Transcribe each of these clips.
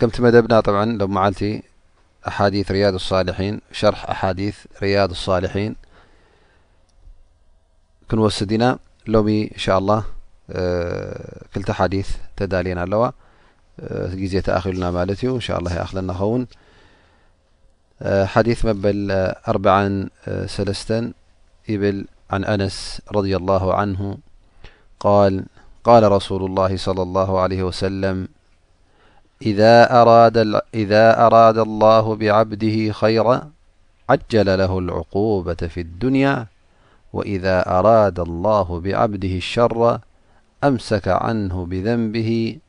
كمتمدبنا الومعلت احاديث رياض الصالحين شرح احاديث رياض الصالحين كنوسنا لوم انشاءالله كل حديث الينا لو زي خلنا مالتالل يلنا خون ديث لرع سلس عن انس رضي الله عنه ال قال رسول الله صلى الله عليه وسلم إذا أراد الله بعبده خيرا عجل له العقوبة في الدنيا وإذا أراد الله بعبده الشر أمسك عنه بذنبه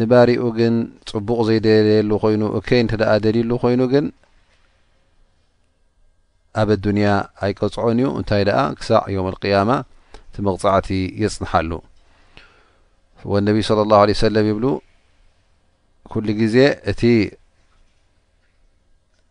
ንባሪኡ ግን ጽቡቕ ዘይደለየሉ ኮይኑ እከይ እንተ ደልዩሉ ኮይኑ ግን ኣብ ኣዱንያ ኣይቀጽዖን እዩ እንታይ ደኣ ክሳዕ ዮም ኣልቅያማ እቲ መቕጻዕቲ የጽንሓሉ ወነቢ ስለ ላሁ ለ ሰለም ይብሉ ኩሉ ግዜ እቲ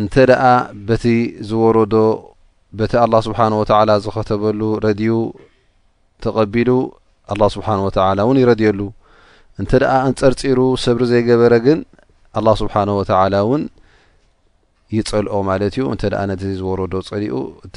እንተ ደኣ በቲ ዝወረዶ በቲ ኣላ ስብሓን ወተዓላ ዝኸተበሉ ረድዩ ተቐቢሉ ኣላ ስብሓን ወተዓላ እውን ይረድየሉ እንተ ደኣ ኣንፀርፂሩ ሰብሪ ዘይገበረ ግን ኣላ ስብሓን ወተዓላ እውን ይፀልኦ ማለት እዩ እንተ ነዚ ዝወረዶ ፀሊኡ እተ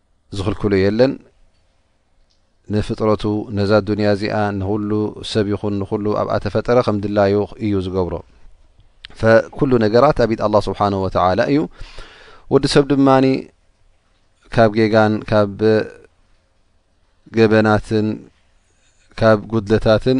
ዝኽልክሎ የለን ንፍጥረቱ ነዛ ዱንያ እዚኣ ንኹሉ ሰብ ይኹን ንኹሉ ኣብኣ ተፈጠረ ከም ድላዩ እዩ ዝገብሮ ኩሉ ነገራት ኣብ ኢድ ኣላ ስብሓን ወተላ እዩ ወዲ ሰብ ድማ ካብ ጌጋን ካብ ገበናትን ካብ ጉድለታትን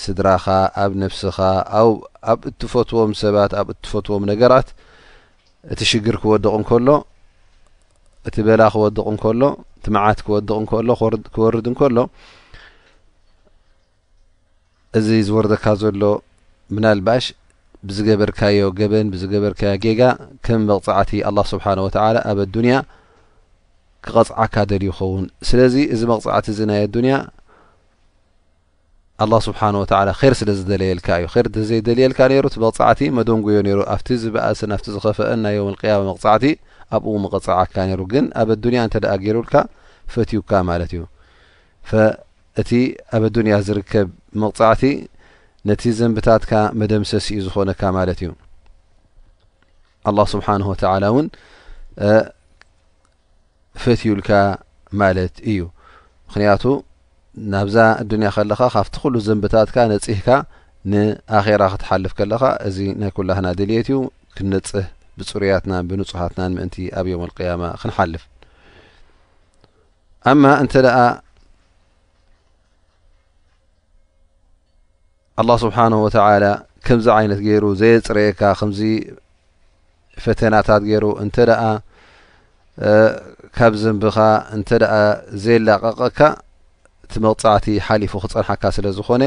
ስድራኻ ኣብ ነብስኻ ኣው ኣብ እትፈትዎም ሰባት ኣብ እትፈትዎም ነገራት እቲ ሽግር ክወድቕ እንከሎ እቲ በላ ክወድቕ እንከሎ እቲ መዓት ክወድቕ እንከሎ ክወርድ እንከሎ እዚ ዝወርደካ ዘሎ ምናልባሽ ብዝገበርካዮ ገበን ብዝገበርካዮ ጌጋ ከም መቕፃዕቲ ኣላ ስብሓን ወተላ ኣብ ኣዱንያ ክቐፅዓካ ደልዩ ይኸውን ስለዚ እዚ መቕፃዕቲ እዚ ናይ ኣዱንያ ኣላህ ስብሓነሁ ወተዓላ ኼር ስለ ዝደለየልካ እዩ። ኼር እንተ ዘይደልየልካ ነይሩ እቲ መቕጻዕቲ መደንጎዮ ነይሩ። ኣብቲ ዝበኣሰን ኣብቲ ዝኸፈኣን ናይ የውመል ቂያማ መቕጻዕቲ ኣብኡ ምቐጸዓካ ነይሩ። ግን ኣብ ኣዱንያ እንተ ደኣ ገይሩልካ ፈትዩካ ማለት እዩ። ፈ እቲ ኣብ ኣዱንያ ዝርከብ መቕጻዕቲ ነቲ ዘንብታትካ መደምሰሲ እዩ ዝኾነካ ማለት እዩ። ኣላህ ስብሓነሁ ወተዓላ እውን ፈትዩልካ ማለት እዩ ምክንያቱ ናብዛ ኣዱንያ ከለካ ካብቲ ኩሉ ዘንብታትካ ነፂህካ ንኣኼራ ክትሓልፍ ከለካ እዚ ናይ ኩላህና ድልት እዩ ክንነፅህ ብፅሩያትናን ብንፁሃትናን ምእንቲ ኣብ ዮም ኣልቅያማ ክንሓልፍ ኣማ እንተ ደኣ ኣላህ ስብሓነሁ ወተዓላ ከምዚ ዓይነት ገይሩ ዘየፅረየካ ከምዚ ፈተናታት ገይሩ እንተ ደኣ ካብ ዘንብኻ እንተ ደኣ ዘየላቐቐካ እቲ መቕፃዕቲ ሓሊፉ ክፀንሓካ ስለ ዝኾነ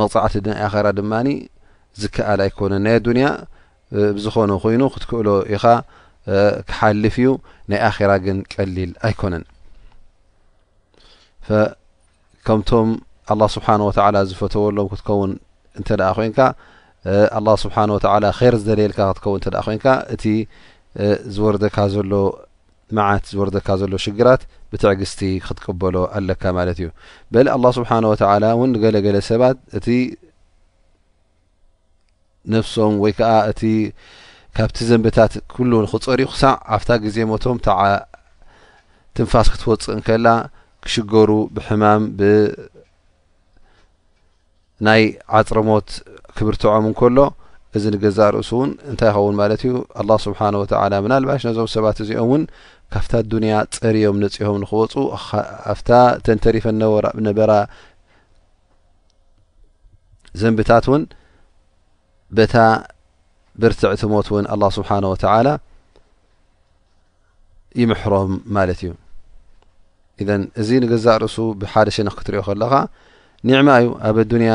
መቕፃዕቲ ናይ ኣኸራ ድማ ዝከኣል ኣይኮነን ናይ ኣዱንያ ብዝኾነ ኮይኑ ክትክእሎ ኢኻ ክሓልፍ እዩ ናይ ኣኼራ ግን ቀሊል ኣይኮነን ከምቶም ኣላህ ስብሓን ወተዓላ ዝፈተወሎም ክትከውን እንተ ደኣ ኮይንካ ኣላህ ስብሓን ወተዓላ ኼር ዝደለየልካ ክትከውን እንተ ደኣ ኮይንካ እቲ ዝወርደካ ዘሎ መዓት ዝወርደካ ዘሎ ሽግራት ብትዕግስቲ ክትቅበሎ ኣለካ ማለት እዩ በል ኣላህ ስብሓን ወተዓላ እውን ገለገለ ሰባት እቲ ነፍሶም ወይ ከኣ እቲ ካብቲ ዘንብታት ኩሉ ንክጸርዩ ክሳዕ ኣብታ ግዜ ሞቶም ተዓ ትንፋስ ክትወጽእ እንከላ ክሽገሩ ብሕማም ብ ናይ ዓጽሪ ሞት ክብርትዖም እንከሎ እዚ ንገዛእ ርእሱ እውን እንታይ ይኸውን ማለት እዩ ኣላ ስብሓን ወተላ ምናልባሽ ነዞም ሰባት እዚኦም እውን ካብታ ዱንያ ጸርዮም ነጽሆም ንክወፁ ኣብታ ተንተሪፈ ነበራ ዘንብታት ውን በታ ብርትዕቲ ሞት ውን ኣላ ስብሓን ወተላ ይምሕሮም ማለት እዩ እን እዚ ንገዛእ ርእሱ ብሓደ ሸነክ ክትሪኦ ከለካ ኒዕማ እዩ ኣብ ኣዱንያ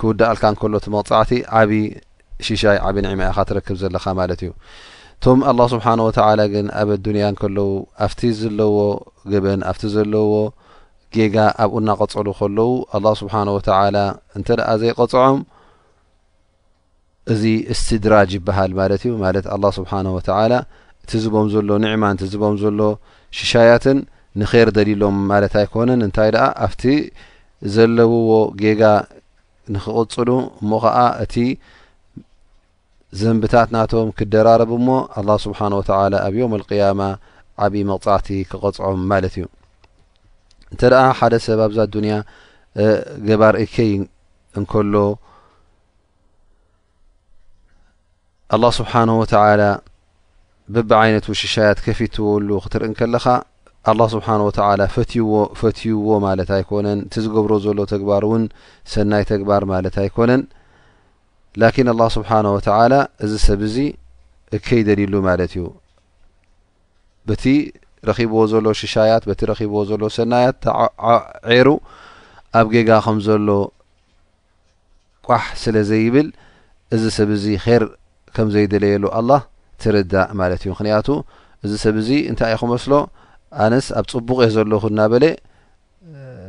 ክውዳእልካ እንከሎ እቲ መቕፃዕቲ ዓብ ሽሻይ ዓብ ኒዕማ እኻ ትረክብ ዘለካ ማለት እዩ እቶም ኣላ ስብሓን ወተላ ግን ኣብ ኣዱንያ እንከለዉ ኣብቲ ዘለዎ ግበን ኣብቲ ዘለዎ ጌጋ ኣብኡ እናቐፀሉ ከለዉ ኣላ ስብሓን ወተዓላ እንተ ደኣ ዘይቐፅዖም እዚ እስትድራጅ ይበሃል ማለት እዩ ማለት ኣላ ስብሓን ወተዓላ እቲ ዝቦም ዘሎ ኒዕማ ን ዝቦም ዘሎ ሽሻያትን ንኼር ደልሎም ማለት ኣይኮነን እንታይ ደኣ ኣብቲ ዘለውዎ ጌጋ ንክቕፅሉ እሞ ኸዓ እቲ ዘንብታት ናቶም ክደራረብ እሞ ኣላ ስብሓን ወተላ ኣብ ዮም ኣልቅያማ ዓብዪ መቕፃዕቲ ክቐፅዖም ማለት እዩ እንተ ደኣ ሓደ ሰብ ኣብዛ ኣዱንያ ገባር እከይ እንከሎ ኣላ ስብሓን ወተላ ብቢ ዓይነት ውሽሻያት ከፊትዎሉ ክትርኢ ከለኻ ኣላ ስብሓን ወተላ ፈትዎ ፈትይዎ ማለት ኣይኮነን እቲ ዝገብሮ ዘሎ ተግባር እውን ሰናይ ተግባር ማለት ኣይኮነን ላኪን ኣላ ስብሓን ወተላ እዚ ሰብ እዚ እከይ ደልሉ ማለት እዩ በቲ ረኪብዎ ዘሎ ሽሻያት በቲ ረኪብዎ ዘሎ ሰናያት ተዓዔሩ ኣብ ጌጋ ከም ዘሎ ቋሕ ስለ ዘይብል እዚ ሰብ እዚ ር ከም ዘይደለየሉ ኣላ ትርዳእ ማለት እዩ ምክንያቱ እዚ ሰብ እዚ እንታይ እዩ ክመስሎ ኣነስ ኣብ ፅቡቅ እየ ዘለኹ እናበለ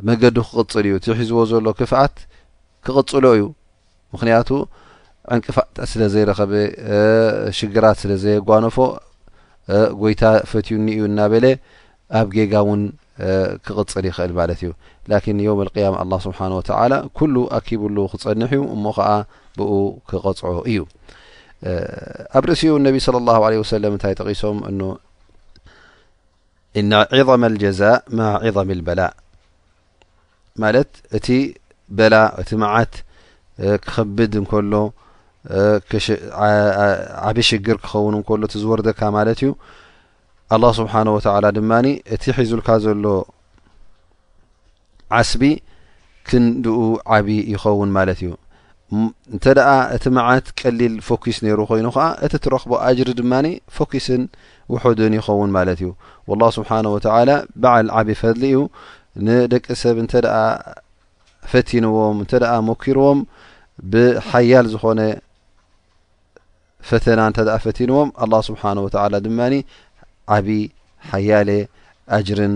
መገዲ ክቅፅል እዩ እቲ ሒዝዎ ዘሎ ክፍኣት ክቅፅሎ እዩ ምኽንያቱ ዕንቅፋት ስለ ዘይረኸበ ሽግራት ስለ ዘየጓነፎ ጎይታ ፈትዩኒ እዩ እናበለ ኣብ ጌጋ እውን ክቕፅል ይኽእል ማለት እዩ ላኪን የውም ልቅያማ ኣላ ስብሓን ወተዓላ ኩሉ ኣኪብሉ ክፀንሕ እዩ እሞ ከዓ ብኡ ክቐፅዖ እዩ ኣብ ርእሲኡ ነቢ صለ ላሁ ለ ወሰለም እንታይ ጠቂሶም እኑ እነ ዒظመ ልጀዛእ ማ ዒظም ልበላእ ማለት እቲ በላ እቲ መዓት ክኸብድ እንከሎ ዓቢ ሽግር ክኸውን እንከሎ እቲ ዝወርደካ ማለት እዩ ኣላ ስብሓን ወተላ ድማ እቲ ሒዙልካ ዘሎ ዓስቢ ክንድኡ ዓብዪ ይኸውን ማለት እዩ እንተ እቲ መዓት ቀሊል ፎኪስ ነይሩ ኮይኑ ከኣ እቲ ትረኽቦ ኣጅሪ ድማ ፎኪስን ውሑድን ይኸውን ማለት እዩ ላ ስብሓን ወተላ በዓል ዓብ ፈድሊ እዩ ንደቂ ሰብ እንተ ፈቲንዎም እንተ መኪርዎም ብሓያል ዝኾነ ፈተና እንተ ፈቲንዎም ኣላ ስብሓን ወተላ ድማ ዓብ ሓያለ ኣጅርን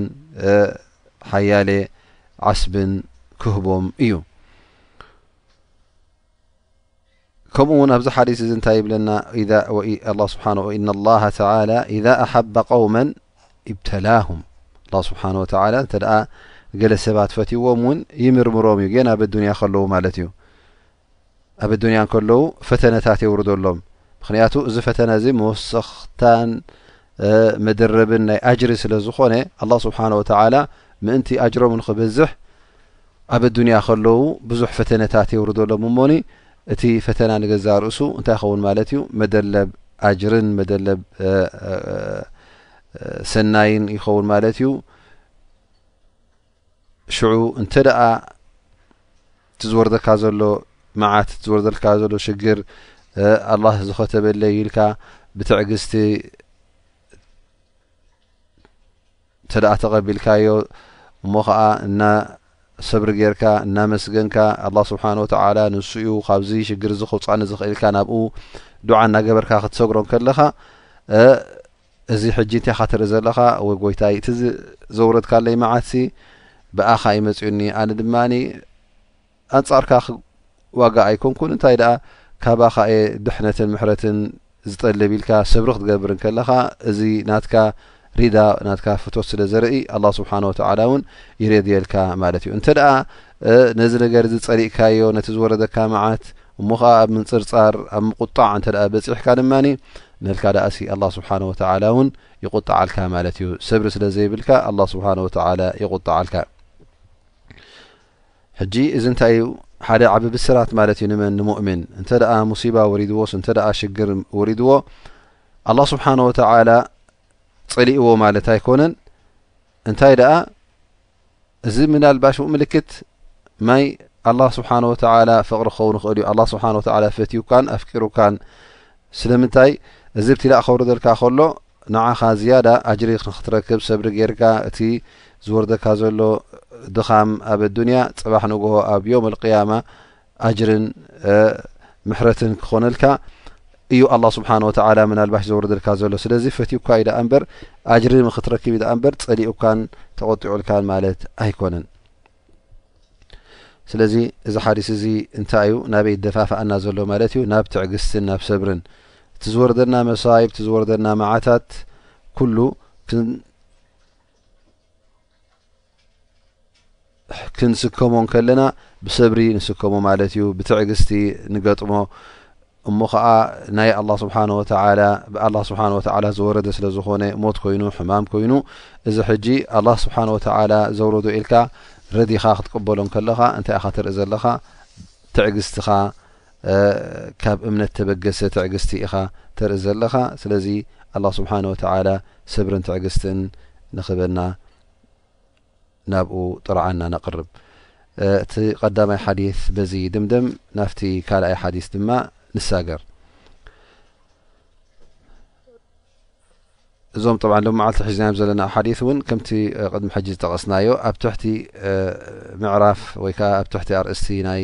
ሓያለ ዓስብን ክህቦም እዩ ከምኡ ውን ኣብዚ ሓዲስ እዚ እንታይ ይብለና ላ ስብሓ እና ላ ተላ ኢዛ ኣሓባ ቀውመ ይብተላሁም ላ ስብሓን ወተላ እንተ ደኣ ገለ ሰባት ፈትዎም እውን ይምርምሮም እዩ ገና ኣብኣዱንያ ከለዉ ማለት እዩ ኣብ ኣዱንያ ከለዉ ፈተነታት የውርደሎም ምክንያቱ እዚ ፈተነ እዚ መወሰኽታን መደረብን ናይ ኣጅሪ ስለ ዝኾነ ኣላህ ስብሓን ወተዓላ ምእንቲ ኣጅሮም ንክበዝሕ ኣብ ኣዱንያ ከለዉ ብዙሕ ፈተነታት የውርደሎም እሞኒ እቲ ፈተና ንገዛ ርእሱ እንታይ ይኸውን ማለት እዩ መደለብ ኣጅርን መደለብ ሰናይን ይኸውን ማለት እዩ ሽዑ እንተ ደኣ እቲ ዝወርደካ ዘሎ መዓት እቲ ዝወርደልካ ዘሎ ሽግር ኣላህ ዝኸተበለይ ኢልካ ብትዕግስቲ እንተ ደኣ ተቐቢልካዮ እሞ ኸዓ እና ሰብሪ ጌርካ እናመስገንካ ኣላ ስብሓን ወተላ ንሱ እዩ ካብዚ ሽግር እዚ ክውፃኒ ዝኽእልካ ናብኡ ዱዓ እናገበርካ ክትሰግሮ ከለኻ እዚ ሕጂ እንታይ ኢኻ ትርኢ ዘለኻ ወይ ጎይታይ እቲ ዘውረድካለይ መዓትሲ ብኣኻ እዩ መጺኡኒ ኣነ ድማ ኣንጻርካ ክዋጋ ኣይኮንኩን እንታይ ደኣ ካባኻ እየ ድሕነትን ምሕረትን ዝጠልብ ኢልካ ሰብሪ ክትገብር እንከለኻ እዚ ናትካ ሪዳ ናትካ ፍቶት ስለ ዘርኢ ኣላ ስብሓን ወተዓላ እውን ይሬድየልካ ማለት እዩ እንተ ደኣ ነዚ ነገር እዚ ጸሊእካዮ ነቲ ዝወረደካ መዓት እሞ ከኣ ኣብ ምንጽርጻር ኣብ ምቁጣዕ እንተ ደኣ በጺሕካ ድማ ነልካ ደኣሲ ኣላህ ስብሓን ወተዓላ እውን ይቁጣዓልካ ማለት እዩ ሰብሪ ስለ ዘይብልካ ኣላህ ስብሓን ወተዓላ ይቁጣዓልካ ሕጂ እዚ እንታይ እዩ ሓደ ዓብ ብስራት ማለት እዩ ንመን ንሙእምን እንተ ደኣ ሙሲባ ወሪድዎስ እንተ ደኣ ሽግር ወሪድዎ ኣላ ስብሓን ወተዓላ ጸሊእዎ ማለት ኣይኮነን እንታይ ደኣ እዚ ምናልባሽ ምልክት ናይ ኣላ ስብሓን ወተላ ፍቕሪ ክኸውን ይኽእል እዩ ኣላ ስብሓን ወተላ ፈትዩካን ኣፍቂሩካን ስለምንታይ እዚ ብትላእ ከውርደልካ ከሎ ንዓኻ ዝያዳ ኣጅሪ ንክትረክብ ሰብሪ ጌርካ እቲ ዝወርደካ ዘሎ ድኻም ኣብ ኣዱንያ ፅባሕ ንግሆ ኣብ ዮም ኣልቅያማ ኣጅርን ምሕረትን ክኾነልካ እዩ ኣላ ስብሓን ወተላ ምናልባሽ ዘውርድልካ ዘሎ ስለዚ ፈትዩካ እዩ ደኣ እምበር ኣጅሪ ምክትረክብ እዩ ደኣ እምበር ፀሊኡካን ተቆጢዑልካን ማለት ኣይኮነን ስለዚ እዚ ሓዲስ እዚ እንታይ እዩ ናበይ ደፋፍኣና ዘሎ ማለት እዩ ናብ ትዕግስትን ናብ ሰብርን እቲ ዝወርደና መሳይብ እቲ ዝወርደና መዓታት ኩሉ ክንስከሞ ከለና ብሰብሪ ንስከሞ ማለት እዩ ብትዕግስቲ ንገጥሞ እሞ ከዓ ናይ ኣላ ስብሓን ወተላ ብኣላ ስብሓን ወተላ ዝወረደ ስለ ዝኾነ ሞት ኮይኑ ሕማም ኮይኑ እዚ ሕጂ ኣላ ስብሓን ወተላ ዘውረዶ ኢልካ ረዲኻ ክትቀበሎም ከለኻ እንታይ ኢኻ ትርኢ ዘለኻ ትዕግስትኻ ካብ እምነት ተበገሰ ትዕግስቲ ኢኻ ተርኢ ዘለኻ ስለዚ ኣላ ስብሓን ወተላ ሰብርን ትዕግስትን ንኽበና ናብኡ ጥርዓና ነቕርብ። እቲ ቀዳማይ ሓዲስ በዚ ይድምደም፣ ናብቲ ካልኣይ ሓዲስ ድማ ንሳገር። እዞም ጠብዓ ሎም መዓልቲ ሒዝናዮም ዘለና ሓዲስ እውን ከምቲ ቅድሚ ሕጂ ዝጠቐስናዮ ኣብ ትሕቲ ምዕራፍ ወይ ከዓ ኣብ ትሕቲ ኣርእስቲ ናይ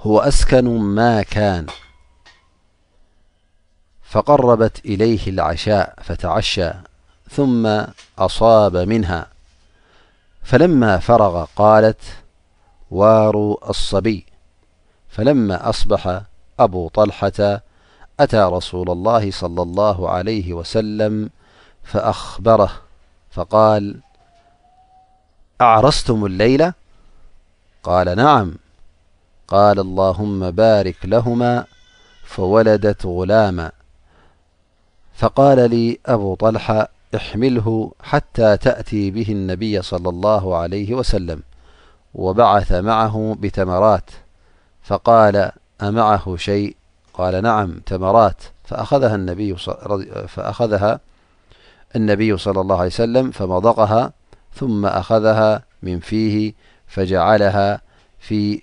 هو أسكن ما كان فقربت إليه العشاء فتعشى ثم أصاب منها فلما فرغ قالت واروا الصبي فلما أصبح أبو طلحة أتى رسول الله صلى الله عليه وسلم فأخبره فقال أعرزتم الليل قال نعم قال اللهم بارك لهما فولدت غلاما فقال ل أبو طلحة احمله حتى تأتي به النبي صلى الله عليه وسلم وبعث معه بتمرات فقال أمعه شيء قال نعم تمرات فأخذها النبي صلى الله عليه وسلم فمضقها ثم أخذها من فيه فجعلها في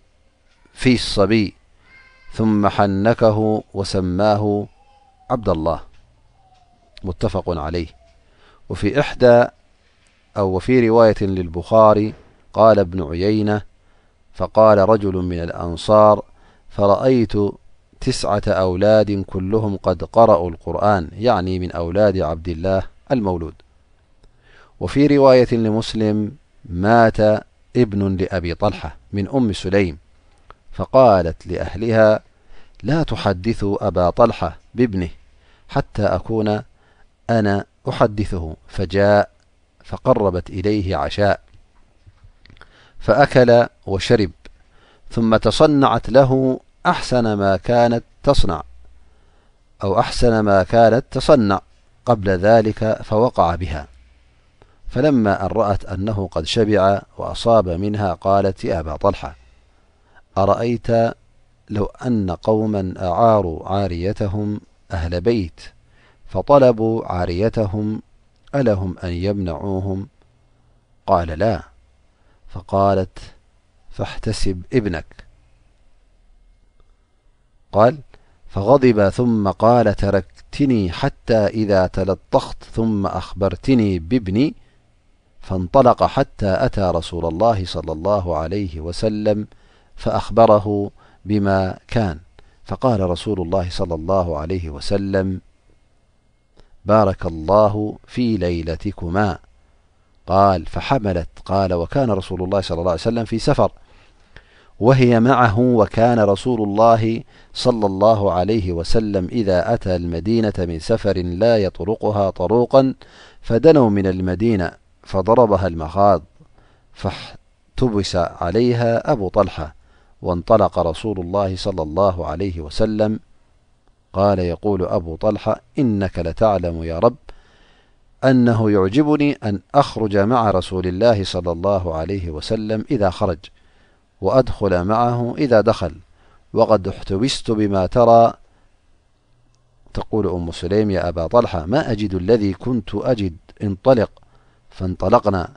الصبي ثم حنكه وسماه عبد الله متفق عليه وفي رواية للبخاري قال ابن عيينة فقال رجل من الأنصار فرأيت تسعة أولاد كلهم قد قرأوا القرآن يعني من أولاد عبد الله المولود وفي رواية لمسلم مات ابن لأبي طلحة من أم سليم فقالت لأهلها لا تحدثوا أبا طلحة بابنه حتى أكون أنا أحدثه فجاء فقربت إليه عشاء فأكل وشرب ثم تصنعت له أو أحسن ما كانت تصنع قبل ذلك فوقع بها فلما أنرأت أنه قد شبع وأصاب منها قالت يا أبا طلحة أرأيت لو أن قوما أعاروا عاريتهم أهل بيت فطلبوا عاريتهم ألهم أن يمنعوهم قال لا فقالت فاتسب بنك قال فغضب ثم قال تركتني حتى إذا تلطخت ثم أخبرتني بابني فانطلق حتى أتى رسول الله صلى الله عليه وسلم فأخبره بما كان فقال رسول الله صلى الله عليه وسلم بارك الله في ليلتكما قال فحملت قال وكان رسول الله صى ه سلمفي سفر وهي معه وكان رسول الله صلى الله عليه وسلم إذا أتى المدينة من سفر لا يطرقها طروقا فدنوا من المدينة فضربها المخاظ فاحتبس عليها أبو طلحة وانطلق رسول الله-صلى الله عليه وسلم قال يقول أبو طلحة إنك لتعلم يارب أنه يعجبني أن أخرج مع رسول الله لى الله علوسلمإذارج وأدخل معه إذا دخل وقد احتبست بما ترىولأمسليمياأبالةما أجد الذي كنت أجد انطلق فانطلقنا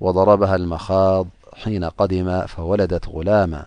وضربها المخاض حين قدم فولدت غلاما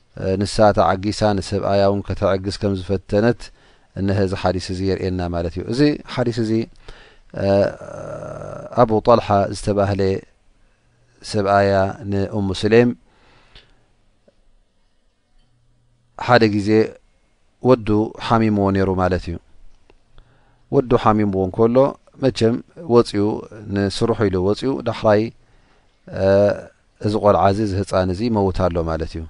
ንሳ ተዓጊሳ ንሰብኣያ እውን ከተዕግስ ከም ዝፈተነት እነሀ እዚ ሓዲስ እዚ የርእየና ማለት እዩ። እዚ ሓዲስ እዚ ኣቡ ጠልሓ ዝተባህለ ሰብኣያ ንኡሙ ስሌም ሓደ ግዜ ወዱ ሓሚምዎ ነይሩ ማለት እዩ። ወዱ ሓሚምዎ እንከሎ መቸም ወፅኡ ንስርሑ ኢሉ ወፅኡ ዳሕራይ እዚ ቆልዓ እዚ እዚ ህጻን እዚ ይመውት ኣሎ ማለት እዩ።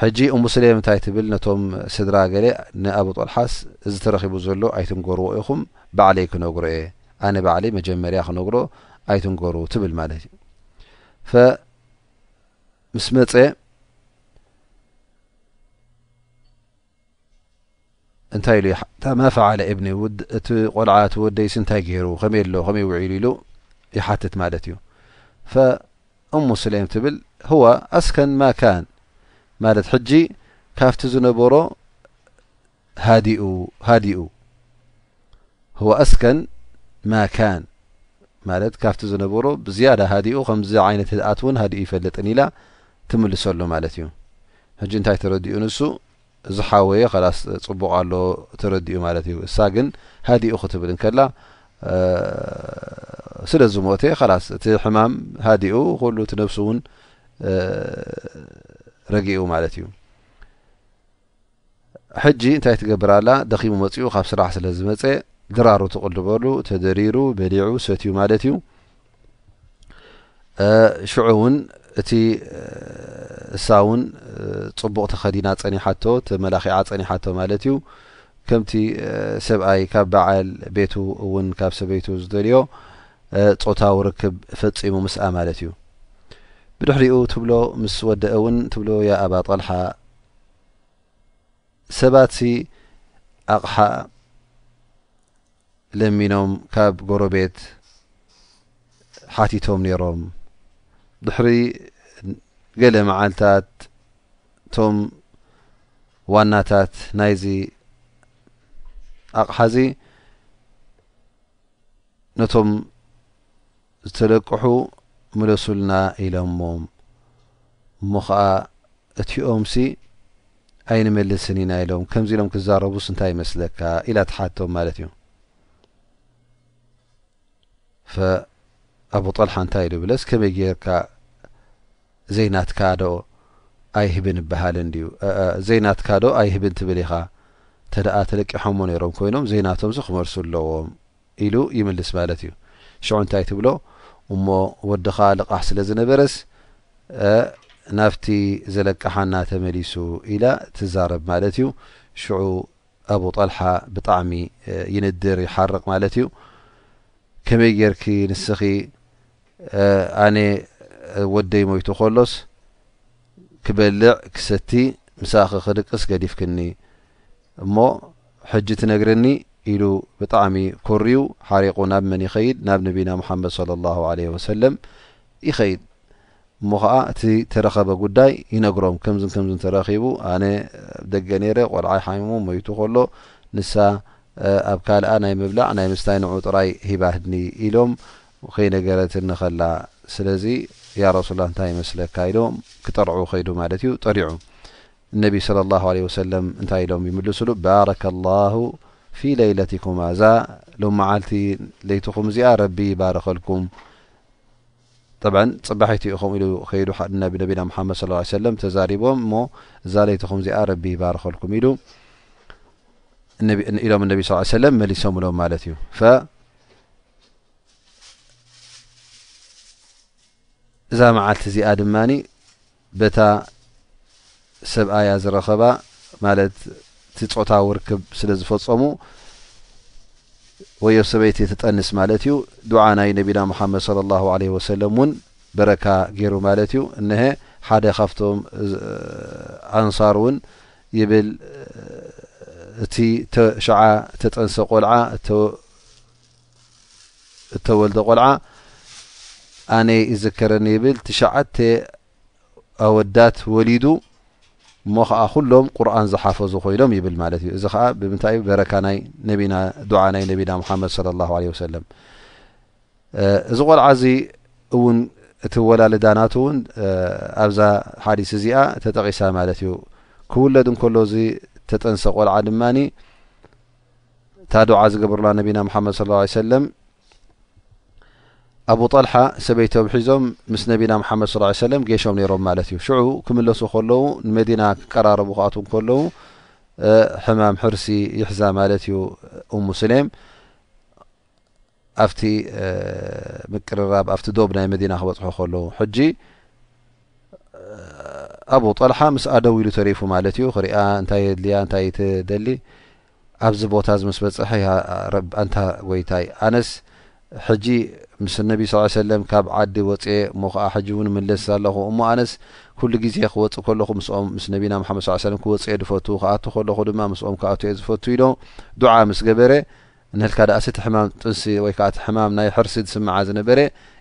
ሕጂ እሙ ስሌም እንታይ ትብል ነቶም ስድራ ገለ ንኣቡ ጦልሓስ እዚ ተረኺቡ ዘሎ ኣይትንገርዎ ኢኹም ባዕለይ ክነግሮ እየ ኣነ ባዕለይ መጀመርያ ክነግሮ ኣይትንገሩ ትብል ማለት እዩ ፈ ምስ መፀ እንታይ ኢሉ ይሓ ማ ፈዓለ እብኒ እቲ ቆልዓ እቲ ወደይሲ እንታይ ገይሩ ከመይ ኣሎ ከመይ ውዒሉ ኢሉ ይሓትት ማለት እዩ ፈእሙ ስሌም ትብል ህዋ ኣስከን ማ ካን ማለት ሕጂ ካብቲ ዝነበሮ ሃዲኡ ሃዲኡ ሁወ ኣስከን ማ ካን ማለት ካብቲ ዝነበሮ ብዝያዳ ሃዲኡ ከምዚ ዓይነት ህድኣት እውን ሃዲኡ ይፈልጥን ኢላ ትምልሰሉ ማለት እዩ ሕጂ እንታይ ተረዲኡ ንሱ እዚ ሓወየ ከላስ ፅቡቕ ኣሎ ተረዲኡ ማለት እዩ እሳ ግን ሃዲኡ ክትብል እንከላ ስለ ዝሞተ ላስ እቲ ሕማም ሃዲኡ ኩሉ እቲ ነብሱ እውን ረጊኡ ማለት እዩ ሕጂ እንታይ ትገብር ኣላ ደኺሙ መጺኡ ካብ ስራሕ ስለ ዝመጸ ድራሩ ትቕልበሉ ተደሪሩ በሊዑ ሰትዩ ማለት እዩ ሽዑ እውን እቲ እሳ እውን ጽቡቕ ተኸዲና ጸኒሓቶ ተመላኺዓ ጸኒሓቶ ማለት እዩ ከምቲ ሰብኣይ ካብ በዓል ቤቱ እውን ካብ ሰበይቱ ዝደልዮ ጾታዊ ርክብ ፈጺሙ ምስኣ ማለት እዩ ብድሕሪኡ ትብሎ ምስ ወደአ እውን ትብሎ ያ ኣባ ጠልሓ ሰባት ሲ ኣቕሓ ለሚኖም ካብ ጎረቤት ሓቲቶም ነይሮም ድሕሪ ገለ መዓልታት እቶም ዋናታት ናይዚ ኣቕሓ እዚ ነቶም ዝተለቅሑ ምለሱልና ኢሎሞም እሞ ከኣ እቲኦምሲ ኣይንመልስን ኢና ኢሎም ከምዚ ኢሎም ክዛረቡስ እንታይ ይመስለካ ኢላ ትሓቶም ማለት እዩ ፈኣቡ ጠልሓ እንታይ ኢሉ ብለስ ከመይ ጌርካ ዘይናትካ ዶ ኣይህብን ይበሃልን ድዩ ዘይናትካ ዶ ኣይህብን ትብል ኢኻ እንተደኣ ተለቂሖሞ ነይሮም ኮይኖም ዘይናቶምዚ ክመልሱ ኣለዎም ኢሉ ይምልስ ማለት እዩ ሽዑ እንታይ ትብሎ እሞ ወድኻ ልቓሕ ስለ ዝነበረስ ናብቲ ዘለቃሓና ተመሊሱ ኢላ ትዛረብ ማለት እዩ ሽዑ ኣቡ ጠልሓ ብጣዕሚ ይንድር ይሓርቕ ማለት እዩ ከመይ ጌርኪ ንስኺ ኣነ ወደይ ሞይቱ ከሎስ ክበልዕ ክሰቲ ምሳኺ ክድቅስ ገዲፍክኒ እሞ ሕጂ ትነግርኒ ኢሉ ብጣዕሚ ኮርዩ ሓሪቑ ናብ መን ይኸይድ ናብ ነቢና ሙሓመድ ሰለላሁ ዓለይሂ ወሰለም ይኸይድ እሞ ኸኣ እቲ ተረኸበ ጉዳይ ይነግሮም ከምዝን ከምዝን ተረኺቡ ኣነ ደገ ነይረ ቆልዓይ ሓሚሙ ሞይቱ ከሎ ንሳ ኣብ ካልኣ ናይ ምብላዕ ናይ ምስታይ ንዑ ጥራይ ሂባህድኒ ኢሎም ከይነገረትኒ ከላ ስለዚ ያ ረሱላላህ እንታይ ይመስለካ ኢሎም ክጠርዕው ከይዱ ማለት እዩ ጠሪዑ እነቢ صለ ላሁ ለ ወሰለም እንታይ ኢሎም ይምልስሉ ባረከ ላሁ ፊ ለይለትኩማ እዛ ሎም መዓልቲ ለይትኹም እዚኣ ረቢ ይባረኸልኩም ጠብዓ ፅባሒት ዩ ከምኡ ኢሉ ከይዱ ነቢና ሙሓመድ ስ ሰለም ተዛሪቦም እሞ እዛ ለይትኹም እዚኣ ረቢ ይባረኸልኩም ኢሉ ኢሎም እነቢ ስ ሰለም መሊሶምሎም ማለት እዩ እዛ መዓልቲ እዚኣ ድማ በታ ሰብኣያ ዝረኸባ ማለት እቲ ፆታዊ ርክብ ስለ ዝፈፀሙ ወዮ ሰበይቲ ትጠንስ ማለት እዩ ዱዓ ናይ ነቢና ሙሓመድ ለ ላ ለ ወሰለም እውን በረካ ገይሩ ማለት እዩ እነሀ ሓደ ካብቶም ኣንሳር እውን ይብል እቲ ሸዓ ተጠንሰ ቆልዓ እተወልደ ቆልዓ ኣነ ይዝከረኒ ይብል ትሽዓተ ኣወዳት ወሊዱ እሞ ከዓ ኩሎም ቁርን ዝሓፈዙ ኮይኖም ይብል ማለት እዩ እዚ ከዓ ብምንታይ በረካ ናይ ነቢና ዱዓ ናይ ነቢና ሙሓመድ ለ ላ ለ ወሰለም እዚ ቆልዓ እዚ እውን እቲ ወላልዳ ናቱ እውን ኣብዛ ሓዲስ እዚኣ ተጠቂሳ ማለት እዩ ክውለድ እንከሎ እዚ ተጠንሰ ቆልዓ ድማ እታ ዱዓ ዝገበሩላ ነቢና ሙሓመድ ስለ ላ ሰለም ኣቡ ጠልሓ ሰበይቶም ሒዞም ምስ ነቢና ሓመድ ስ ሰለም ጌሾም ነይሮም ማለት እዩ ሽዑ ክምለሱ ከለዉ ንመዲና ክቀራረቡ ክኣት ከለዉ ሕማም ሕርሲ ይሕዛ ማለት እዩ እሙስሌም ኣብቲ ምቅርራብ ኣብቲ ዶብ ናይ መዲና ክበጽሑ ከለዉ ሕጂ ኣቡ ጠልሓ ምስ ኣደው ኢሉ ተሪፉ ማለት እዩ ክሪኣ እንታይ የድልያ እንታይ ትደሊ ኣብዚ ቦታ እዚ ምስ በጽሐ ኣንታ ጎይታይ ኣነስ ሕጂ ምስ ነቢ ስ ሰለም ካብ ዓዲ ወፅኤ እሞ ከዓ ሕጂ እውን ምለስ ኣለኹ እሞ ኣነስ ኩሉ ግዜ ክወፅእ ከለኹ ምስኦም ምስ ነቢና መሓመድ ስ ሰለም ክወፅኤ ዝፈቱ ክኣቱ ከለኹ ድማ ምስኦም ክኣቱ እየ ዝፈቱ ኢሎ ዱዓ ምስ ገበረ እንሀልካ ደኣስ እቲ ሕማም ጥንሲ ወይ ከኣ እቲ ሕማም ናይ ሕርሲ ዝስምዓ ዝነበረ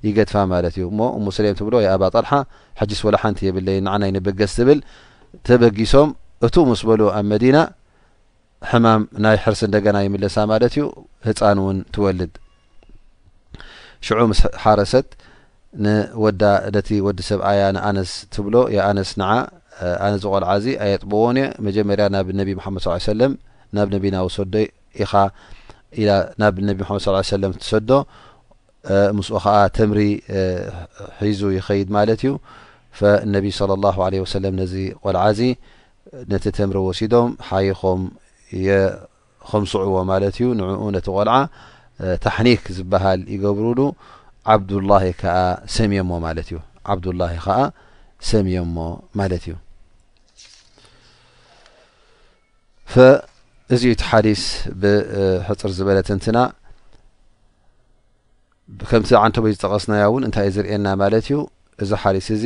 ይገድፋ ማለት እዩ እሞ እሙ ስሌም ትብሎ ያ ኣባ ጠልሓ ሕጂስ ወላ ሓንቲ የብለይን ንዓናይ ንበገስ ትብል ተበጊሶም እቱ ምስ በሉ ኣብ መዲና ሕማም ናይ ሕርሲ እንደገና ይምለሳ ማለት እዩ ህፃን እውን ትወልድ ሽዑ ምስ ሓረሰት ንወዳ ነቲ ወዲ ሰብኣያ ንኣነስ ትብሎ የኣነስ ንዓ ኣነ ዝቆልዓ እዚ ኣየጥበዎን እየ መጀመርያ ናብ ነቢ መሓመድ ስ ሰለም ናብ ነቢና ውሰዶይ ኢኻ ኢላ ናብ ነቢ መሓመድ ስ ሰለም ትሰዶ ምስኡ ከዓ ተምሪ ሒዙ ይኸይድ ማለት እዩ ፈነቢ ለ ላ ለ ወሰለም ነዚ ቆልዓ እዚ ነቲ ተምሪ ወሲዶም ሓይኾም የኸምስዕዎ ማለት እዩ ንዕኡ ነቲ ቆልዓ ታሕኒክ ዝበሃል ይገብርሉ ዓብዱላ ከዓ ሰምዮሞ ማለት እዩ ዓብዱላ ከዓ ሰምዮሞ ማለት እዩ ፈ እዚ እዩ እቲ ሓዲስ ብሕፅር ዝበለ ትንትና ከምቲ ዓንተቦይ ዝጠቐስናያ እውን እንታይ እዩ ዝርእየና ማለት እዩ እዚ ሓዲስ እዚ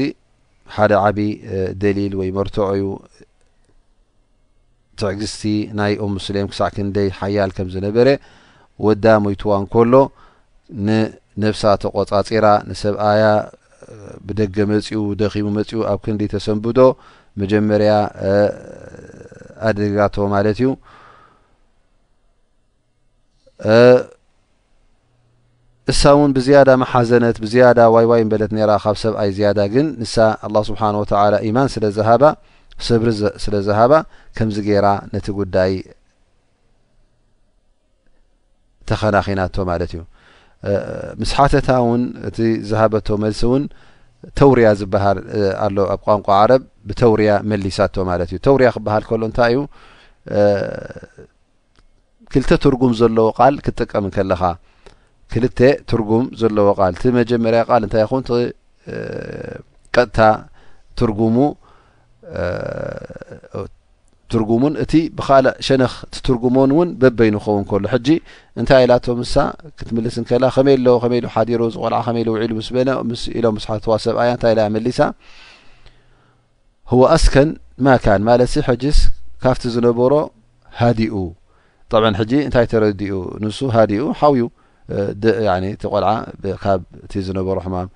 ሓደ ዓብዪ ደሊል ወይ መርትዖ እዩ ትዕግስቲ ናይ ኡም ሙስሌም ክሳዕ ክንደይ ሓያል ከም ዝነበረ ወዳ ሞይትዋ እንከሎ ንነብሳ ተቖጻጺራ ንሰብኣያ ብደገ መጺኡ ደኺሙ መጺኡ ኣብ ክንዲ ተሰንብዶ መጀመርያ ኣድሪጋቶ ማለት እዩ። እሳ እውን ብዝያዳ መሓዘነት ብዝያዳ ዋይዋይ በለት ነራ ካብ ሰብኣይ ዝያዳ ግን ንሳ ኣላ ስብሓን ወተላ ኢማን ስለ ዝሃባ ሰብሪ ስለ ዝሃባ ከምዚ ገይራ ነቲ ጉዳይ ተኸናኺናቶ ማለት እዩ ምስ ሓተታ ውን እቲ ዝሃበቶ መልሲ ውን ተውርያ ዝበሃል ኣሎ ኣብ ቋንቋ ዓረብ ብተውርያ መሊሳቶ ማለት እዩ ተውርያ ክበሃል ከሎ እንታይ እዩ ክልተ ትርጉም ዘለዎ ቃል ክትጥቀም ከለኻ ክልተ ትርጉም ዘለዎ ቃል እቲ መጀመርያ ቃል እንታይ ይኹን ቀጥታ ትርጉሙ ትርጉሙን እቲ ብካልእ ሸነኽ ትትርጉሞን እውን በበይኑ ክኸውን ከሎ ሕጂ እንታይ ኢላቶ ምሳ ክትምልስ እንከላ ከመይ ኣሎ ከመይ ኢሉ ሓዲሩ ዝቆልዓ ከመይ ኢሉ ውዒሉ ምስ በነ ምስ ኢሎም ምስ ሓተዋ ሰብኣያ እንታይ ኢላ መሊሳ ህወ ኣስከን ማካን ማለት ሲ ሕጂስ ካብቲ ዝነበሮ ሃዲኡ ጠብዐን ሕጂ እንታይ ተረዲኡ ንሱ ሃዲኡ ሓውዩ እቲ ቆልዓ ካብ እቲ ዝነበሮ ሕማም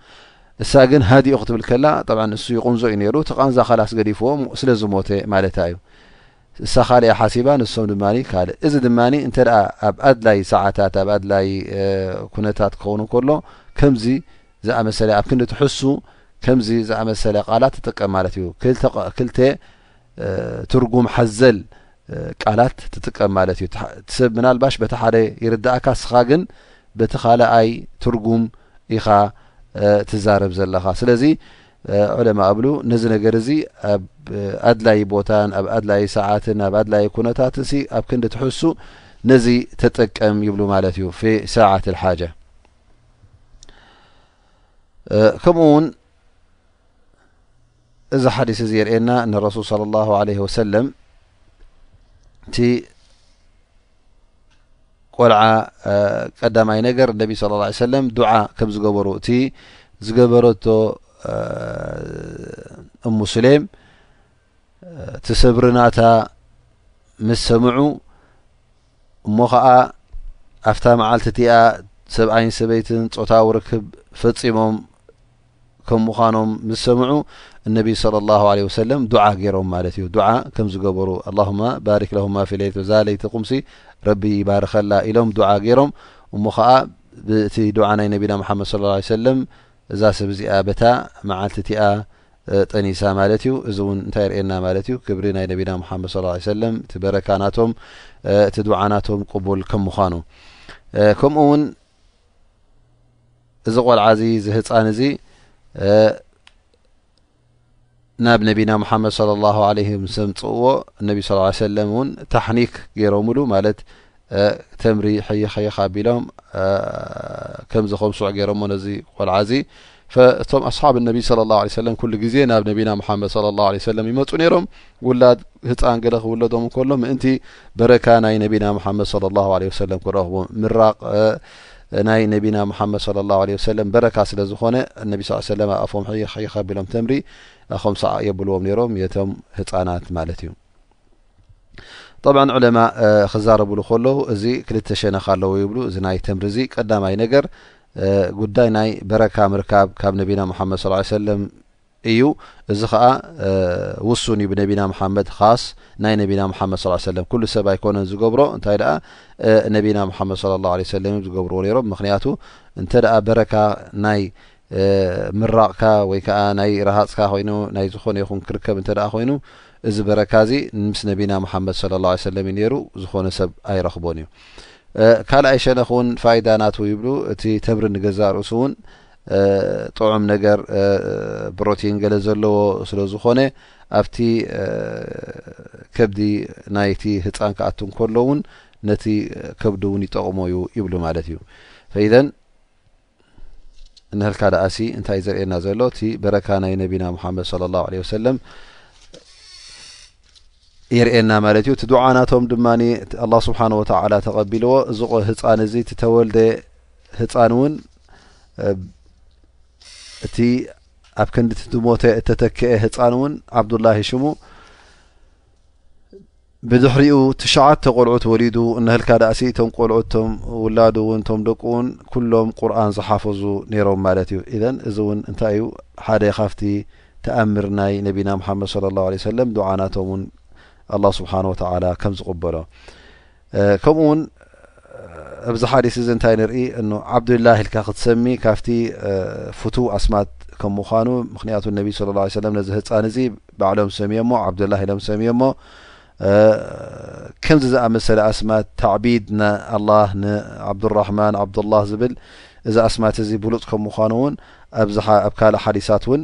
እሳ ግን ሃዲኡ ክትብል ከላ ጠብዓ እሱ ይቁንዞ እዩ ነይሩ እቲ ቃንዛ ካላስ ገዲፍዎ ስለ ዝሞተ ማለታ እዩ እሳ ካልእ ሓሲባ ንሶም ድማ ካልእ እዚ ድማ እንተ ኣብ ኣድላይ ሰዓታት ኣብ ኣድላይ ኩነታት ክኸውን ከሎ ከምዚ ዝኣመሰለ ኣብ ክንዲ ትሕሱ ከምዚ ዝኣመሰለ ቃላት ትጥቀም ማለት እዩ ክልተ ትርጉም ሓዘል ቃላት ትጥቀም ማለት እዩ እቲ ሰብ ምናልባሽ በቲ ሓደ ይርዳእካ እስኻ ግን በቲ ካልኣይ ትርጉም ኢኻ ትዛረብ ዘለኻ ስለዚ ዑለማ እብሉ ነዚ ነገር እዚ ኣብ ኣድላይ ቦታን ኣብ ኣድላይ ሰዓትን ኣብ ኣድላይ ኩነታትን ሲ ኣብ ክንዲ ትሕሱ ነዚ ተጠቀም ይብሉ ማለት እዩ ፊ ሰዓት ልሓጃ ከምኡ ውን እዚ ሓዲስ እዚ የርእየና ንረሱል صለ ላሁ ዓለህ ወሰለም እቲ ቆልዓ ቀዳማይ ነገር ነቢ ስለ ላ ሰለም ዱዓ ከም ዝገበሩ እቲ ዝገበረቶ እሙስሌም እቲ ሰብርናታ ምስ ሰምዑ እሞ ኸኣ ኣብታ መዓልቲ እቲኣ ሰብኣይን ሰበይትን ጾታዊ ርክብ ፈጺሞም ከም ምዃኖም ምስ ሰምዑ እነቢይ صለ ላሁ ለ ወሰለም ዱዓ ገይሮም ማለት እዩ ዱዓ ከም ዝገበሩ ኣላሁማ ባሪክ ለሁማ ፊ ለይት ዛ ለይቲ ቁምሲ ረቢ ይባርኸላ ኢሎም ዱዓ ገይሮም እሞ ኸኣ ብእቲ ዱዓ ናይ ነቢና መሓመድ صለ ላه ሰለም እዛ ሰብ እዚኣ በታ መዓልቲ እቲኣ ጠኒሳ ማለት እዩ እዚ ውን እንታይ የርእየና ማለት እዩ ክብሪ ናይ ነቢና ሙሓመድ ሰለላሁ ዐለይሂ ወሰለም እቲ በረካ ናቶም እቲ ዱዓ ናቶም ቅቡል ከም ምዃኑ ከምኡ ውን እዚ ቆልዓ እዚ እዚ ህፃን እዚ ናብ ነቢና ሙሓመድ ሰለላሁ ዐለይሂ ምስ ዘምፅእዎ ነቢ ሰለላሁ ዐለይሂ ወሰለም ውን ታሕኒክ ገይሮምሉ ማለት ተምሪ ሕይኽ ሕይኽ ኣቢሎም ከምዚ ከምስዑ ገይሮሞ ነዚ ቆልዓ እዚ እቶም ኣስሓብ ነቢ ስለ ላ ሰለም ኩሉ ግዜ ናብ ነቢና መሓመድ ስለ ላ ሰለም ይመፁ ነይሮም ውላድ ህፃን ገለ ክውለዶም እንከሎ ምእንቲ በረካ ናይ ነቢና መሓመድ ስለ ላ ለ ወሰለም ክረኽቡ ምራቕ ናይ ነቢና መሓመድ ስለ ላ ለ ወሰለም በረካ ስለ ዝኾነ እነቢ ስ ሰለም ኣፎም ሕይኽ ሕይኽ ኣቢሎም ተምሪ ኣኸምስዓ የብልዎም ነይሮም የቶም ህፃናት ማለት እዩ طብዓ ዑለማ ክዛረብሉ ከለዉ እዚ ክልተ ሸነኽ ኣለዎ ይብሉ እዚ ናይ ተምሪ እዚ ቀዳማይ ነገር ጉዳይ ናይ በረካ ምርካብ ካብ ነቢና ሙሓመድ ስ ሰለም እዩ እዚ ከዓ ውሱን እዩ ብነቢና መሓመድ ካስ ናይ ነቢና መሓመድ ስ ሰለም ኩሉ ሰብ ኣይኮነን ዝገብሮ እንታይ ደኣ ነቢና መሓመድ ለ ላ ሰለም ዝገብርዎ ነይሮም ምክንያቱ እንተ ደኣ በረካ ናይ ምራቕካ ወይ ከኣ ናይ ረሃጽካ ኮይኑ ናይ ዝኾነ ይኹን ክርከብ እንተ ደኣ ኮይኑ እዚ በረካ እዚ ምስ ነቢና መሓመድ ሰለላሁ ዐለይሂ ወሰለም እዩ ነይሩ ዝኾነ ሰብ ኣይረኽቦን እዩ ካልኣይ ሸነኽ እውን ፋይዳ ናቱ ይብሉ እቲ ተምሪ ንገዛእ ርእሱ እውን ጥዑም ነገር ብሮቲን ገለ ዘለዎ ስለ ዝኾነ ኣብቲ ከብዲ ናይቲ ህፃን ክኣቱ እንከሎ እውን ነቲ ከብዲ እውን ይጠቕሞ እዩ ይብሉ ማለት እዩ ፈኢዘን እንሀልካ ደኣሲ እንታይ ዘርእየና ዘሎ እቲ በረካ ናይ ነቢና ሙሓመድ ለ ላሁ ለ ወሰለም የርእየና ማለት እዩ እቲ ዱዓ ናቶም ድማ ኣላ ስብሓን ወተላ ተቐቢልዎ እዚ ህፃን እዚ እቲ ተወልደ ህፃን እውን እቲ ኣብ ክንዲ ትሞተ እተተክአ ህፃን እውን ዓብዱላሂ ሽሙ ብድሕሪኡ ትሽዓተ ቆልዑት ወሊዱ እነሀልካ ዳኣሲ እቶም ቆልዑት እቶም ውላዱ ውን እቶም ደቁ ውን ኩሎም ቁርኣን ዝሓፈዙ ነይሮም ማለት እዩ ኢዘን እዚ ውን እንታይ እዩ ሓደ ካብቲ ተኣምር ናይ ነቢና ሙሓመድ ሰለ ላሁ ለ ሰለም ዱዓ ናቶም ውን ኣላ ስብሓን ወተዓላ ከም ዝቕበሎ ከምኡ ውን ኣብዚ ሓዲስ እዚ እንታይ ንርኢ እኑ ዓብዱላህ ኢልካ ክትሰሚ ካብቲ ፍቱው ኣስማት ከም ምዃኑ ምክንያቱ ነቢ ስለ ላ ሰለም ነዚ ህፃን እዚ ባዕሎም ሰሚዮሞ ዓብዱላህ ኢሎም ሰሚዮሞ ከምዚ ዝኣመሰለ ኣስማት ታዕቢድ ንኣላህ ንዓብዱራሕማን ዓብዱላህ ዝብል እዚ ኣስማት እዚ ብሉፅ ከም ምዃኑ እውን ኣብዚኣብ ካልእ ሓዲሳት እውን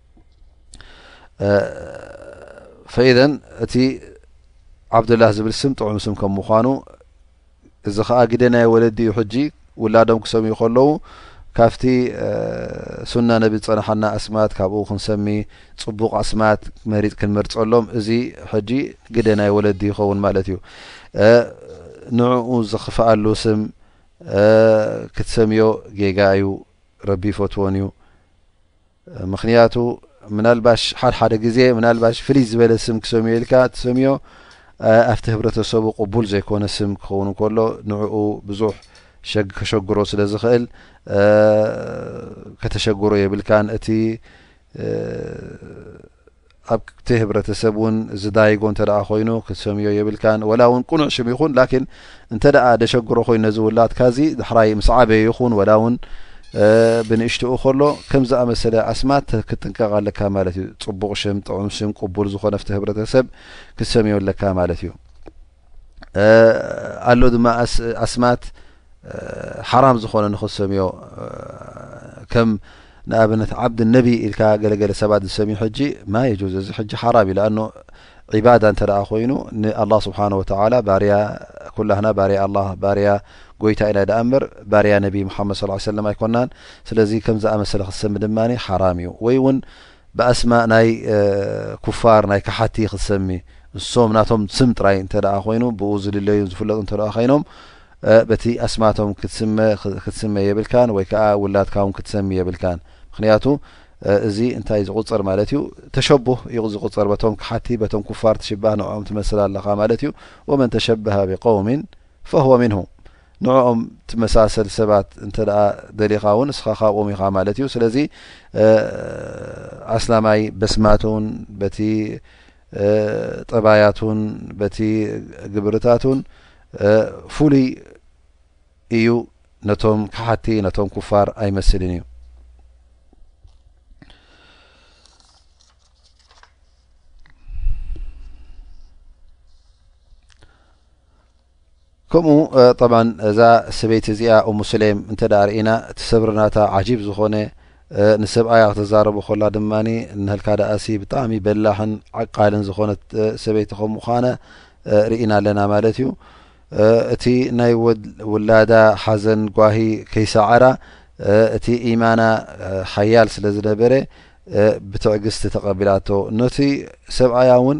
ፈኢዘ እቲ ዓብዱላህ ዝብል ስም ጥዑም ስም ከም ምኳኑ እዚ ከዓ ግደ ናይ ወለዲ እዩ ሕጂ ውላዶም ክሰምዩ ከለዉ ካብቲ ሱና ነቢ ዝፀናሓና ኣስማት ካብኡ ክንሰሚ ፅቡቅ ኣስማት መሪፅ ክንመርፀሎም እዚ ሕጂ ግደ ናይ ወለዲ ይኸውን ማለት እዩ ንዕኡ ዝኽፍኣሉ ስም ክትሰምዮ ጌጋ እዩ ረቢ ይፈትዎን እዩ ምኽንያቱ ምናልባሽ ሓድሓደ ግዜ ምናልባሽ ፍልይ ዝበለ ስም ክሰምዮ ኢልካ ትሰምዮ ኣብቲ ህብረተሰቡ ቅቡል ዘይኮነ ስም ክኸውን እንከሎ ንዕኡ ብዙሕ ከሸግሮ ስለ ዝኽእል ከተሸግሮ የብልካን እቲ ኣብቲ ህብረተሰብ ውን ዝዳይጎ እንተ ኮይኑ ክትሰምዮ የብልካን ወላ ውን ቁኑዕ ሽም ይኹን ላኪን እንተ ደሸግሮ ኮይኑ ነዚ ውላድካ እዚ ዳሕራይ ምስ ዓበየ ይኹን ወላ ውን ብንእሽትኡ ከሎ ከም ዝኣመሰለ ኣስማት ክትጥንቀቕ ኣለካ ማለት እዩ። ጽቡቕ ሽም፣ ጥዑም ሽም፣ ቅቡል ዝኾነ ኣብቲ ህብረተሰብ ክትሰምዮ ኣለካ ማለት እዩ። ኣሎ ድማ ኣስማት ሓራም ዝኾነ ንክሰምዮ ከም ንኣብነት ዓብድ ነቢ ኢልካ ገለገለ ሰባት ዝሰምዩ ሕጂ ማ የጁዝ እዚ ሕጂ ሓራም እዩ ኣኖ ዒባዳ እንተ ኮይኑ ንኣላ ስብሓን ወተላ ባርያ ኩላህና ባርያ ኣላ ባርያ ጎይታ ኢና ዳኣ እምበር ባርያ ነቢ ሙሓመድ ስ ሰለም ኣይኮናን ስለዚ ከምዝኣመሰለ ክትሰሚ ድማ ሓራም እዩ ወይ እውን ብኣስማእ ናይ ኩፋር ናይ ከሓቲ ክትሰሚ ንሶም ናቶም ስም ጥራይ እንተ ኮይኑ ብኡ ዝልለዩን ዝፍለጡ እንተ ኮይኖም በቲ ኣስማቶም ክትስመ ክትስመ የብልካን ወይ ከዓ ውላድካ ውን ክትሰሚ የብልካን ምክንያቱ እዚ እንታይ ዝቁፅር ማለት እዩ ተሸቡህ እዩ ዝቁፅር በቶም ክሓቲ በቶም ኩፋር ትሽባህ ንዕኦም ትመስል ኣለካ ማለት እዩ ወመን ተሸበሀ ብቀውሚን ፈህወ ምንሁም ንዕኦም ትመሳሰል ሰባት እንተ ደሊኻ እውን እስኻ ካብኦም ኢኻ ማለት እዩ ስለዚ ኣስላማይ በስማቱን በቲ ጠባያቱን በቲ ግብርታቱን ፍሉይ እዩ ነቶም ክሓቲ ነቶም ኩፋር ኣይመስልን እዩ ከምኡ ጠብዓን እዛ ሰበይቲ እዚኣ እሙ ስሌም እንተ ርእና እቲ ሰብርናታ ዓጂብ ዝኾነ ንሰብኣያ ክተዛረቡ ኮላ ድማ ንህልካ ደኣሲ ብጣዕሚ በላሕን ዓቃልን ዝኾነት ሰበይቲ ከም ምዃነ ርኢና ኣለና ማለት እዩ እቲ ናይ ውላዳ ሓዘን ጓሂ ከይሰዓራ እቲ ኢማና ሓያል ስለ ዝነበረ ብትዕግስቲ ተቐቢላቶ ነቲ ሰብኣያ እውን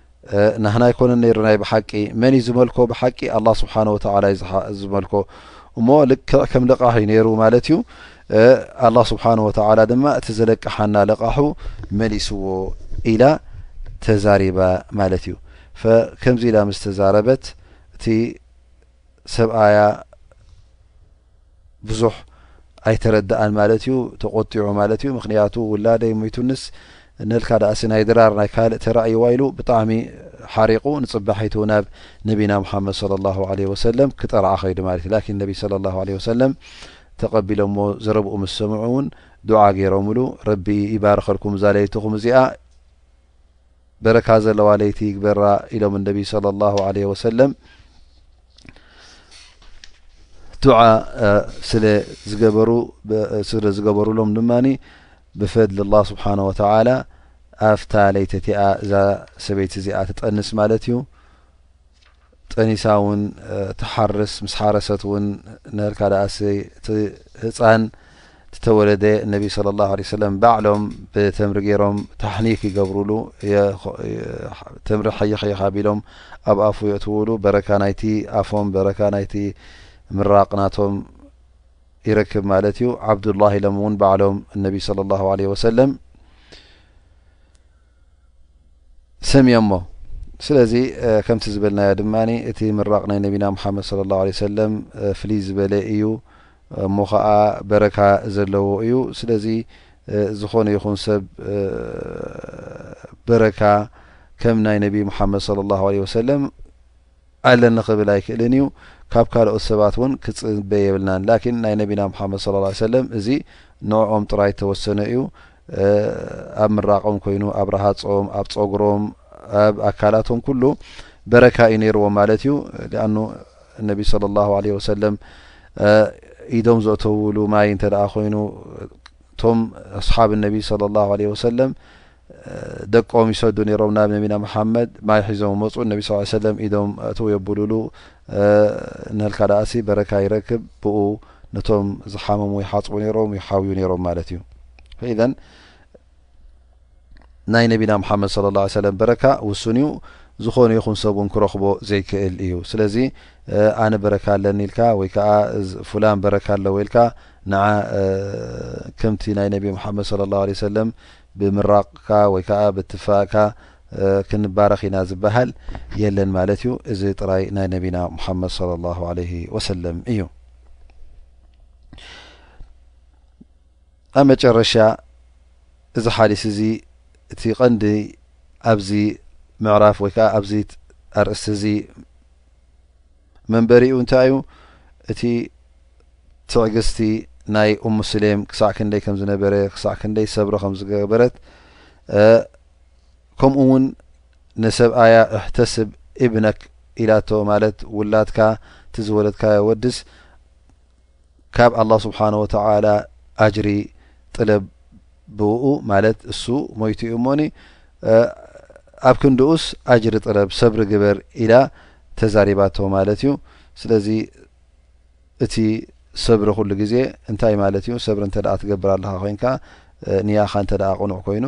ናህና ኣይኮነን ነይርናይ ብሓቂ መን እዩ ዝመልኮ ብሓቂ ኣላ ስብሓን ወተላ ዝመልኮ እሞ ልክዕ ከም ልቃሕ እዩ ነይሩ ማለት እዩ ኣላ ስብሓን ወተላ ድማ እቲ ዘለቅሓና ልቃሑ መሊስዎ ኢላ ተዛሪባ ማለት እዩ ከምዚ ኢላ ምስ ተዛረበት እቲ ሰብኣያ ብዙሕ ኣይተረደኣን ማለት እዩ ተቆጢዑ ማለት እዩ ምክንያቱ ውላደይ ሞይቱንስ ነልካ ዳኣሲ ናይ ድራር ናይ ካልእ ተራእይዋ ኢሉ ብጣዕሚ ሓሪቁ ንፅባሒቱ ናብ ነቢና ሙሓመድ صለ ላሁ ለ ወሰለም ክጠርዓ ከይዱ ማለት እዩ ላኪን ነቢ صለ ላሁ ለ ወሰለም ተቐቢሎሞ ዘረብኡ ምስ ሰምዑ እውን ዱዓ ገይሮምሉ ረቢ ይባርኸልኩም እዛ ለይትኹም እዚኣ በረካ ዘለዋ ለይቲ ይግበራ ኢሎም እነቢ صለ ላሁ ለ ወሰለም ዱዓ ስስለ ዝገበሩሎም ድማ ብፈድሊ ላ ስብሓን ወተላ ኣፍታ ለይተቲኣ እዛ ሰበይቲ እዚኣ ትጠንስ ማለት እዩ ጠኒሳ ውን ትሓርስ ምስ ሓረሰት ውን ነርካ ደኣሰይ እቲ ህፃን ዝተወለደ ነቢ صለ ላه ለ ሰለም ባዕሎም ብተምሪ ገይሮም ታሕኒክ ይገብሩሉ ተምሪ ሓይክይኽ ኣቢሎም ኣብ ኣፉ የእትውሉ በረካ ናይቲ ኣፎም በረካ ናይቲ ምራቅ ናቶም ይረክብ ማለት እዩ ዓብዱላህ ኢሎም እውን ባዕሎም እነቢ ለ ላه ለ ወሰለም ሰምዮሞ ስለዚ ከምቲ ዝበልናዮ ድማ እቲ ምራቕ ናይ ነቢና ሙሓመድ ለ ላሁ ለ ሰለም ፍልይ ዝበለ እዩ እሞ ኸዓ በረካ ዘለዎ እዩ ስለዚ ዝኾነ ይኹን ሰብ በረካ ከም ናይ ነቢ ሙሓመድ ለ ላሁ ለ ወሰለም ኣለኒ ክብል ኣይክእልን እዩ ካብ ካልኦት ሰባት ውን ክጽበ የብልናን ላኪን ናይ ነቢና ሙሓመድ صለ ላه ሰለም እዚ ንዕኦም ጥራይ ተወሰነ እዩ ኣብ ምራቆም ኮይኑ ኣብ ረሃጾም ኣብ ጸጉሮም ኣብ ኣካላቶም ኩሉ በረካ እዩ ነይርዎም ማለት እዩ ሊኣኑ ነቢ صለ ላሁ ለ ወሰለም ኢዶም ዘእተውሉ ማይ እንተ ኮይኑ እቶም ኣስሓብ ነቢ صለ ላሁ ለ ወሰለም ደቆም ይሰዱ ነሮም ናብ ነቢና መሓመድ ማይ ሒዞም መፁ ነቢ ስ ሰለም ኢዶም ኣእትው የብሉሉ እንህልካ ደኣሲ በረካ ይረክብ ብኡ ነቶም ዝሓመሙ ይሓፅቡ ነሮም ይሓውዩ ነሮም ማለት እዩ ኢዘን ናይ ነቢና መሓመድ ለ ላ ሰለም በረካ ውሱን እዩ ዝኾነ ይኹን ሰብ እውን ክረኽቦ ዘይክእል እዩ ስለዚ ኣነ በረካ ኣለኒ ኢልካ ወይ ከዓ ፍላን በረካ ኣለዎ ኢልካ ንዓ ከምቲ ናይ ነቢ መሓመድ ለ ላሁ ለ ሰለም ብምራቕካ ወይ ከኣ ብትፋእካ ክንባረኽ ኢና ዝበሃል የለን ማለት እዩ። እዚ ጥራይ ናይ ነቢና ሙሓመድ ሰለላሁ ዓለይሂ ወሰለም እዩ። ኣብ መጨረሻ እዚ ሓዲስ እዚ እቲ ቀንዲ ኣብዚ ምዕራፍ ወይ ከኣ ኣብዚ ኣርእስቲ እዚ መንበሪኡ እንታይ እዩ? እቲ ትዕግስቲ ናይ ኡሙ ስሌም ክሳዕ ክንደይ ከም ዝነበረ፣ ክሳዕ ክንደይ ሰብሪ ከም ዝገበረት፣ ከምኡ ውን ንሰብኣያ እሕተስብ ኢብነክ ኢላቶ ማለት ውላድካ እቲ ዝወለድካዮ ወድስ ካብ ኣላህ ስብሓን ወተዓላ ኣጅሪ ጥለብ ብኡ ማለት እሱ ሞይቱ እዩ እሞኒ ኣብ ክንድኡስ ኣጅሪ ጥለብ ሰብሪ ግበር ኢላ ተዛሪባቶ ማለት እዩ ስለዚ እቲ ሰብሪ ኩሉ ግዜ እንታይ ማለት እዩ ሰብሪ እንተ ትገብር ኣለካ ኮይንካ ንያካ እንተ ቅኑዕ ኮይኑ